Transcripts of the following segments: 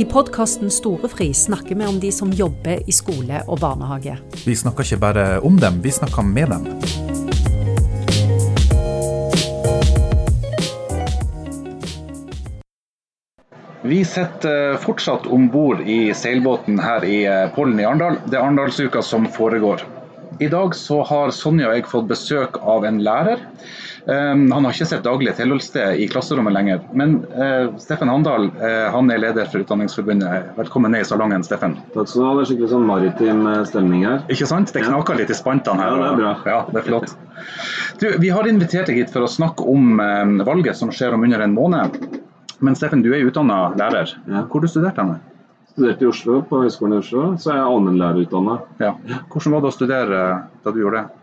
I podkasten Storefri snakker vi om de som jobber i skole og barnehage. Vi snakker ikke bare om dem, vi snakker med dem. Vi sitter fortsatt om bord i seilbåten her i Pollen i Arendal. Det er Arendalsuka som foregår. I dag så har Sonja og jeg fått besøk av en lærer. Um, han har ikke sett daglig tilholdssted i klasserommet lenger. Men uh, Steffen Handal uh, han er leder for Utdanningsforbundet. Velkommen ned i salongen, Steffen. Takk skal du ha. Det er skikkelig sånn maritim stemning her. Ikke sant? Det knaker litt i spantene her. Ja, det er bra. Ja, det er flott. Du, vi har invitert deg hit for å snakke om um, valget som skjer om under en måned. Men Steffen, du er utdanna lærer. Ja. Hvor har du studert hen? Studerte i Oslo, på Høgskolen i Oslo. Så er jeg allmennlærerutdanna. Ja. Hvordan var det å studere da du gjorde det?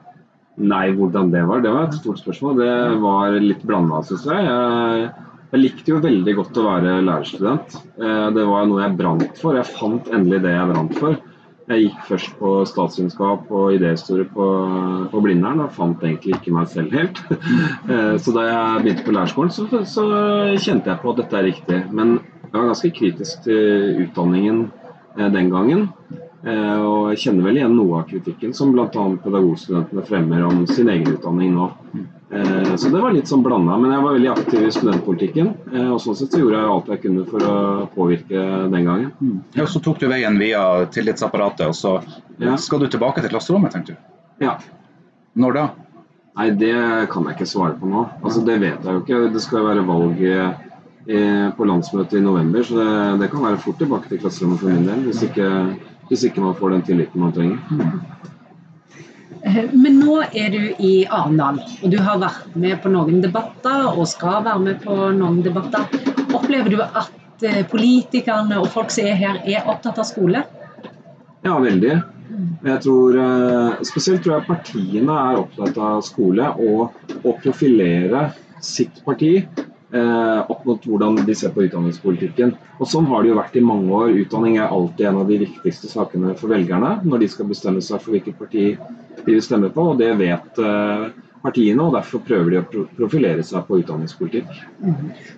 Nei, hvordan det var, det var et stort spørsmål. Det var litt blanda, syns jeg. jeg. Jeg likte jo veldig godt å være lærerstudent. Eh, Det var noe jeg brant for. Jeg fant endelig det jeg brant for. Jeg gikk først på statsvitenskap og idéhistorie på, på Blindern og fant egentlig ikke meg selv helt. Eh, Så da jeg begynte på lærerskolen, så, så kjente jeg på at dette er riktig. Men jeg var ganske kritisk til utdanningen eh, den gangen. Eh, Og jeg kjenner vel igjen noe av kritikken som bl.a. pedagogstudentene fremmer om sin egen utdanning nå. Eh, Så det var litt sånn blanda. Men jeg var veldig aktiv i studentpolitikken. Og sånn sett så gjorde jeg alt jeg kunne for å påvirke den gangen. Ja, Så tok du veien via tillitsapparatet, og så Ja. skal du tilbake til klasserommet, tenkte du. Ja. Når da? Nei, det kan jeg ikke svare på nå. Altså, Det vet jeg jo ikke. Det skal være valg på landsmøtet i november, så det, det kan være fort tilbake til klasserommet for min del. Hvis ikke, hvis ikke man får den tilliten man trenger. Eh, Men nå er du i Arendal, og du har vært med på noen debatter og skal være med på noen debatter. Opplever du at eh, politikerne og folk som er her, er opptatt av skole? Ja, veldig. Jeg tror, eh, Spesielt tror jeg partiene er opptatt av skole og å profilere sitt parti eh, opp mot hvordan de ser på utdanningspolitikken. Og Sånn har det jo vært i mange år. Utdanning er alltid en av de viktigste sakene for velgerne når de skal bestemme seg for hvilket parti de vil stemme på, og det vet eh, partiene. og Derfor prøver de å profilere seg på utdanningspolitikk.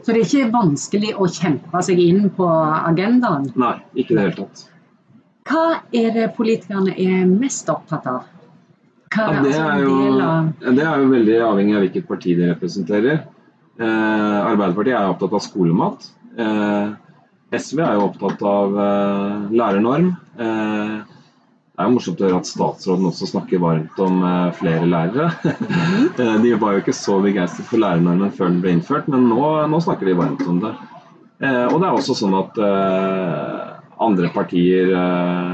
Så det er ikke vanskelig å kjempe seg inn på agendaen. Nei, ikke i det hele tatt. Hva er det politikerne er mest opptatt av? Hva Ja, er det, er jo, det er jo veldig avhengig av hvilket parti de representerer. Eh, Arbeiderpartiet er opptatt av skolemat. Eh, SV er jo opptatt av eh, lærernorm. Det er jo morsomt å høre at statsråden også snakker varmt om flere lærere. De var jo ikke så begeistret for lærernormen før den ble innført, men nå, nå snakker de varmt om det. Og det er også sånn at andre partier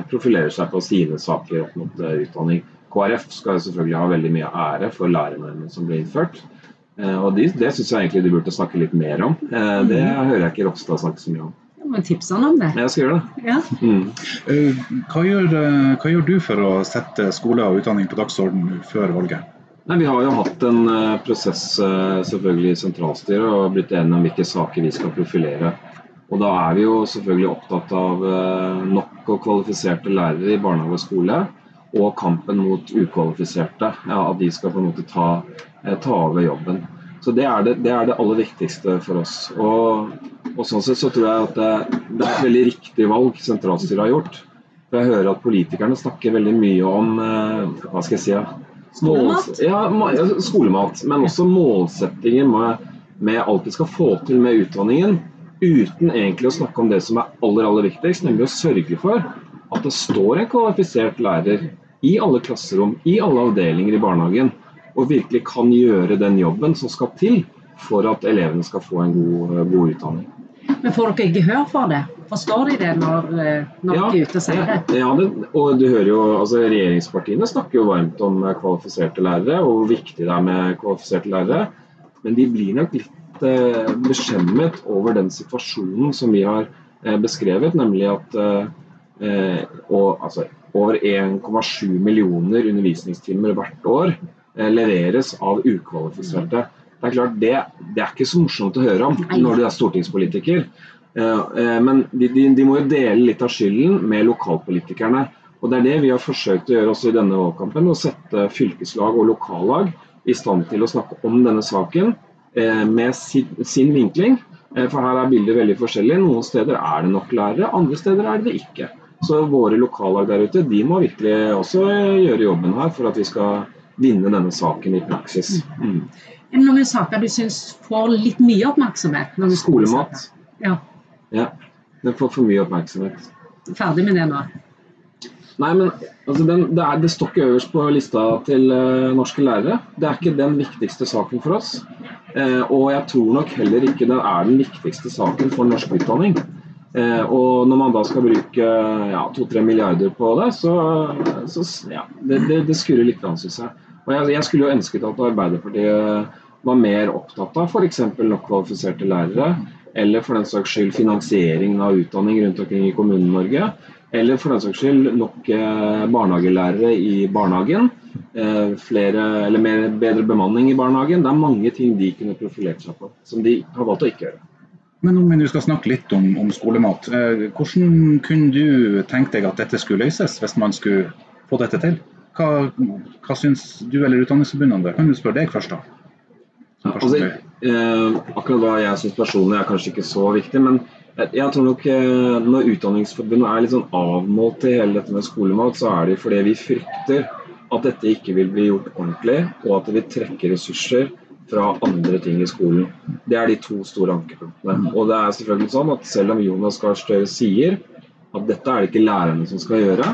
profilerer seg på sine saker opp mot utdanning. KrF skal jo selvfølgelig ha veldig mye ære for lærernormen som ble innført. Eh, og de, Det syns jeg egentlig de burde snakke litt mer om. Eh, det hører jeg ikke Ropstad snakke så mye om. Jeg må tipse han om det. Jeg skal gjøre det. Ja. Mm. Eh, Hva gjør, hva gjør du for å sette skole og utdanning på dagsordenen før valget? Nei, Vi har jo hatt en prosess selvfølgelig i sentralstyret og blitt enige om hvilke saker vi skal profilere. Og Da er vi jo selvfølgelig opptatt av nok og kvalifiserte lærere i barnehage og skole. Og kampen mot ukvalifiserte. Ja, at de skal på en måte ta, eh, ta over jobben. Så det er det, det er det aller viktigste for oss. Og, og sånn sett så tror jeg at det, det er et veldig riktig valg sentralstyret har gjort. For Jeg hører at politikerne snakker veldig mye om eh, hva skal jeg si, ja, Skolemat? Ja, ma- ja, skolemat. Men også målsettinger med, med alt vi skal få til med utdanningen. Uten egentlig å snakke om det som er aller aller viktigst, nemlig å sørge for at det står en kvalifisert lærer i alle klasserom, i alle avdelinger i barnehagen, og virkelig kan gjøre den jobben som skal til for at elevene skal få en god, god utdanning. Men får dere gehør for det? Forstår de det når, når ja, dere er ute og sier det? Ja, det, og du hører jo, altså Regjeringspartiene snakker jo varmt om eh, kvalifiserte lærere og hvor viktig det er med kvalifiserte lærere. Men de blir nok litt eh, beskjemmet over den situasjonen som vi har eh, beskrevet, nemlig at eh, eh, og, altså, over 1,7 millioner undervisningstimer hvert år eh, leveres av ukvalifiserte. Det er klart, det, det er ikke så morsomt å høre om når du er stortingspolitiker. Eh, eh, Men de, de, de må jo dele litt av skylden med lokalpolitikerne. Og Det er det vi har forsøkt å gjøre også i denne valgkampen. Å sette fylkeslag og lokallag i stand til å snakke om denne saken eh, med sin, sin vinkling. Eh, For her er bildet veldig forskjellig. Noen steder er det nok lærere, andre steder er det ikke. Så våre lokallag der ute de må virkelig også gjøre jobben her for at vi skal vinne denne saken i praksis. Mm. Er det noen saker du syns får litt mye oppmerksomhet? Skolemat. Ja. Ja, den får for mye oppmerksomhet. Ferdig med det nå? Nei, men altså, den, det, er, det står ikke øverst på lista til uh, norske lærere. Det er ikke den viktigste saken for oss. Uh, og jeg tror nok heller ikke det er den viktigste saken for norsk utdanning. Eh, og når man da skal bruke ja, to-tre milliarder på det, så, så ja, det, det, det skurrer litt, syns jeg. Og jeg, jeg skulle jo ønsket at Arbeiderpartiet var mer opptatt av f.eks. nok kvalifiserte lærere, eller for den saks skyld finansieringen av utdanning rundt omkring i Kommune-Norge. Eller for den saks skyld nok eh, barnehagelærere i barnehagen. Eh, flere, eller mer, bedre bemanning i barnehagen. Det er mange ting de kunne profilert seg på, som de har valgt å ikke gjøre. Men om vi nå skal snakke litt om, om skolemat, eh, hvordan kunne du tenkt deg at dette skulle løses, hvis man skulle få dette til? Hva, hva syns du eller Utdanningsforbundet om det? Kan du spørre deg først, da? Altså, eh, akkurat hva jeg syns personlig er kanskje ikke så viktig, men jeg, jeg tror nok eh, når Utdanningsforbundet er litt sånn avmålt i hele dette med skolemat, så er det fordi vi frykter at dette ikke vil bli gjort ordentlig, og at det vil trekke ressurser fra andre ting i skolen. Det er de to store ankepunktene. Og det er selvfølgelig sånn at selv om Jonas Gahr Støre sier at dette er det ikke lærerne som skal gjøre,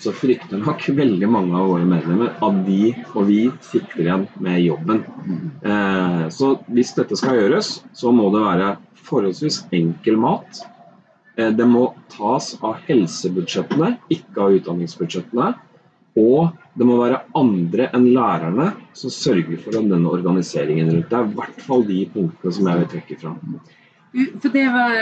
så frykter nok veldig mange av våre medlemmer at de og vi sitter igjen med jobben. Eh, så hvis dette skal gjøres, så må det være forholdsvis enkel mat. Eh, det må tas av helsebudsjettene, ikke av utdanningsbudsjettene. Og det må være andre enn lærerne som sørger for denne organiseringen rundt. Det er i hvert fall de punktene som jeg vil trekke fram. For det var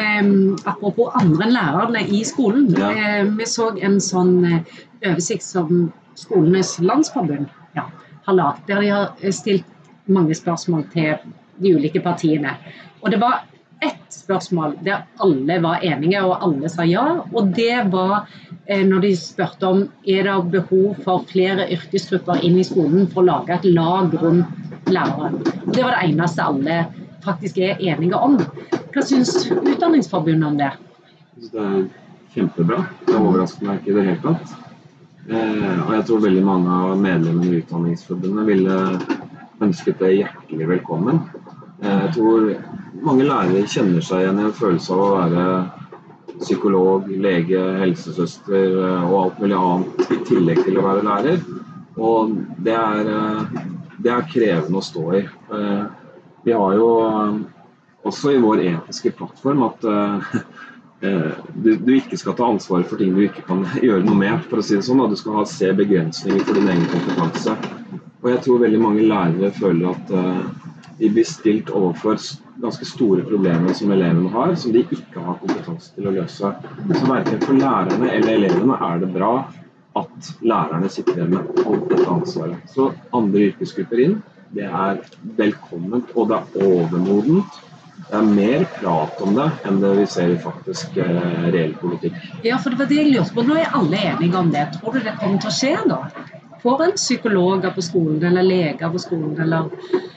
Apropos andre enn lærerne i skolen. Ja. Eh, vi så en sånn eh, oversikt som Skolenes landsforbund ja, har lagd, der de har eh, stilt mange spørsmål til de ulike partiene. Og det var ett spørsmål der alle var enige og alle sa ja. Og det var eh, når de spurte om er det behov for flere yrkesgrupper inn i skolen for å lage et lag rundt læreren. Det var det eneste alle faktisk er enige om. Hva syns Utdanningsforbundet om det? Det er kjempebra. Det overrasker meg ikke i det hele tatt. Eh, og jeg tror veldig mange av medlemmene i Utdanningsforbundet ville ønsket det hjertelig velkommen. Eh, jeg tror mange lærere kjenner seg igjen i en følelse av å være psykolog, lege, helsesøster eh, og alt mulig annet i tillegg til å være lærer. Og det er, eh, det er krevende å stå i. Vi har jo også i vår etiske plattform at du, du ikke skal ta ansvar for ting du ikke kan gjøre noe med. for å si det sånn. Da. Du skal se begrensninger for din egen kompetanse. Og jeg tror veldig mange lærere føler at de blir stilt overfor ganske store problemer som elevene har, som de ikke har kompetanse til å løse. Så verken for lærerne eller elevene er det bra at lærerne sitter igjen med alt dette ansvaret. Så andre yrkesgrupper inn, det er velkomment, og det er overmodent. Det er mer prat om det enn det vi ser i faktisk eh, reell politikk. Ja, for det var det jeg lurte på. Nå er alle enige om det. Tror du det kommer til å skje da? Får en psykologer på skolen, eller leger på skolen, eller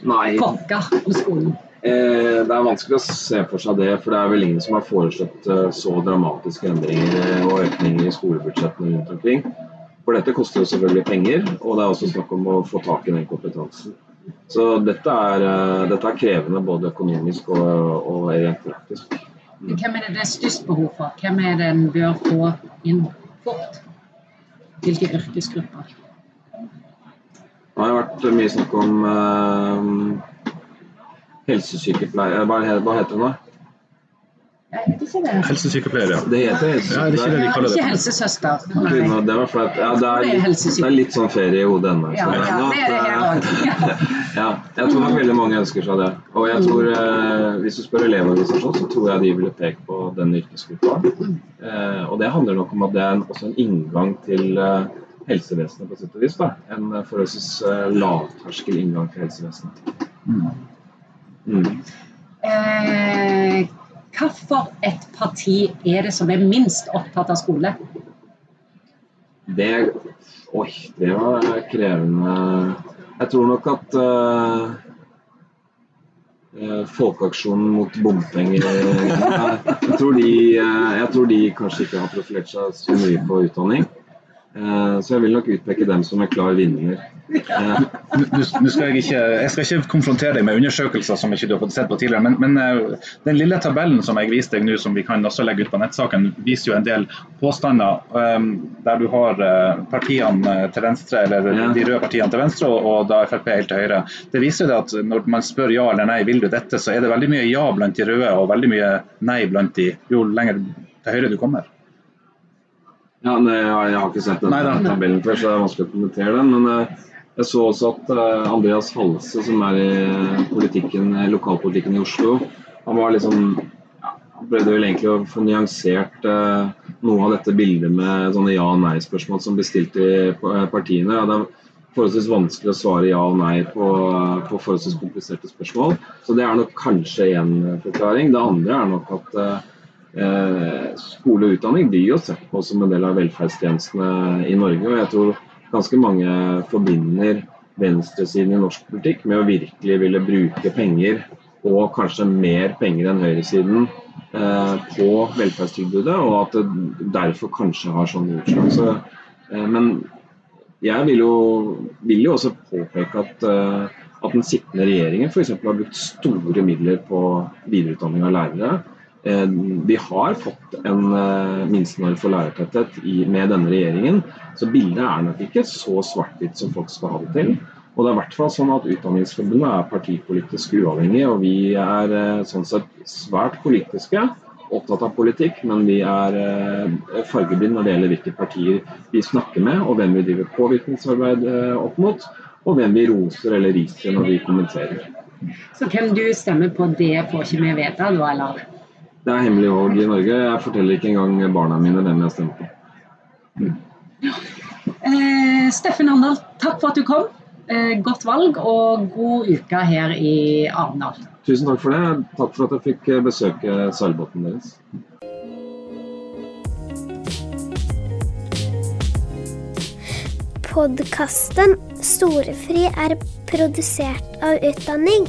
Nei, kokker på skolen? Eh, det er vanskelig å se for seg det, for det er vel ingen som har foreslått eh, så dramatiske endringer eh, og økninger i skolebudsjettene rundt omkring. For dette koster jo selvfølgelig penger, og det er også snakk om å få tak i den kompetansen. Så dette er, eh, dette er krevende både økonomisk og, og rent praktisk. Hvem er det det er størst behov for? Hvem er det en bør få inn fort? Hvilke yrkesgrupper? Det har vært mye snakk om uh, helsesykepleier Hva hva heter det nå? Jeg vet ikke det. Helsesykepleiere, ja. Det heter Ja, det er ikke det Ja, ikke helsesøster. Nei. Nei. det var flaut. Ja, det er, Det er litt, det er litt sånn ferie i hodet ennå. Ja, ja, det er det her eh, òg. Ja. Ja, jeg tror nok veldig mange ønsker seg det. Og jeg tror, eh, hvis du spør Elevorganisasjonen, så tror jeg de ville pekt på den yrkesgruppa. Eh, og det handler nok om at det er en, også en inngang til eh, helsevesenet på sett og vis. da. En eh, forholdsvis eh, lavterskel inngang til helsevesenet. Mm. Eh, Hvorfor et parti er det som er minst opptatt av skole? Det Oi, det var krevende. Jeg tror nok at eh, Folkeaksjonen mot bompenger. Jeg tror, de, jeg tror de kanskje ikke har profilert seg så mye på utdanning. Eh, så jeg vil nok utpeke dem som en klar vinner. Eh, nå skal jeg, ikke, jeg skal ikke konfrontere deg med undersøkelser som ikke du har fått sett på tidligere, men, men eh, den lille tabellen som jeg viste deg nå, som vi kan også legge ut på nettsaken, viser jo en del påstander um, der du har partiene til venstre, eller ja. de røde partiene til venstre, og, og da Frp helt til høyre. Det viser det at når man spør ja eller nei, vil du dette, så er det veldig mye ja blant de røde og veldig mye nei blant de jo lenger til høyre du kommer. Ja, nei, Jeg har ikke sett den tabellen før, så det er vanskelig å kommentere den. Men uh, jeg så også at uh, Andreas Halse, som er i politikken, lokalpolitikken i Oslo, han var liksom ja, Han prøvde vel egentlig å få nyansert noe av dette bildet med sånne ja- og nei-spørsmål som blir stilt i partiene. Ja, det er forholdsvis vanskelig å svare ja og nei på, på forholdsvis kompliserte spørsmål. Så det er nok kanskje én forklaring. Det andre er nok at Eh, skole og utdanning blir jo sett på som en del av velferdstjenestene i Norge. og jeg tror ganske mange forbinder venstresiden i norsk politikk med å virkelig ville bruke penger, og kanskje mer penger enn høyresiden, eh, på velferdstilbudet, og at det derfor kanskje har sånn utslag. Så, eh, men jeg vil jo, vil jo, også påpeke at, at den sittende regjeringen f.eks. har brukt store midler på videreutdanning av lærere. Eh, vi har fått en eh, minstenorm for lærertetthet med denne regjeringen, så bildet er nok ikke så svart-hvitt som folk skal ha det til. Og det er i hvert fall sånn at Utdanningsforbundet er partipolitisk uavhengig, og vi er eh, sånn sett svært politiske, opptatt av politikk, men vi er fargeblind når det gjelder hvilke partier vi snakker med, og hvem vi driver påvirkningsarbeid opp mot, og hvem vi roser eller riser når vi kommenterer. Så hvem du stemmer på, det får ikke vi vite da, eller? Det er hemmelig valg i Norge. Jeg forteller ikke engang barna mine hvem jeg stemmer på. Eh, Steffen Arendal, takk for at du kom. Eh, godt valg og god uke her i Arendal. Tusen takk for det. Takk for at jeg fikk besøke seilbåten deres. Podkasten Storefri er produsert av Utdanning.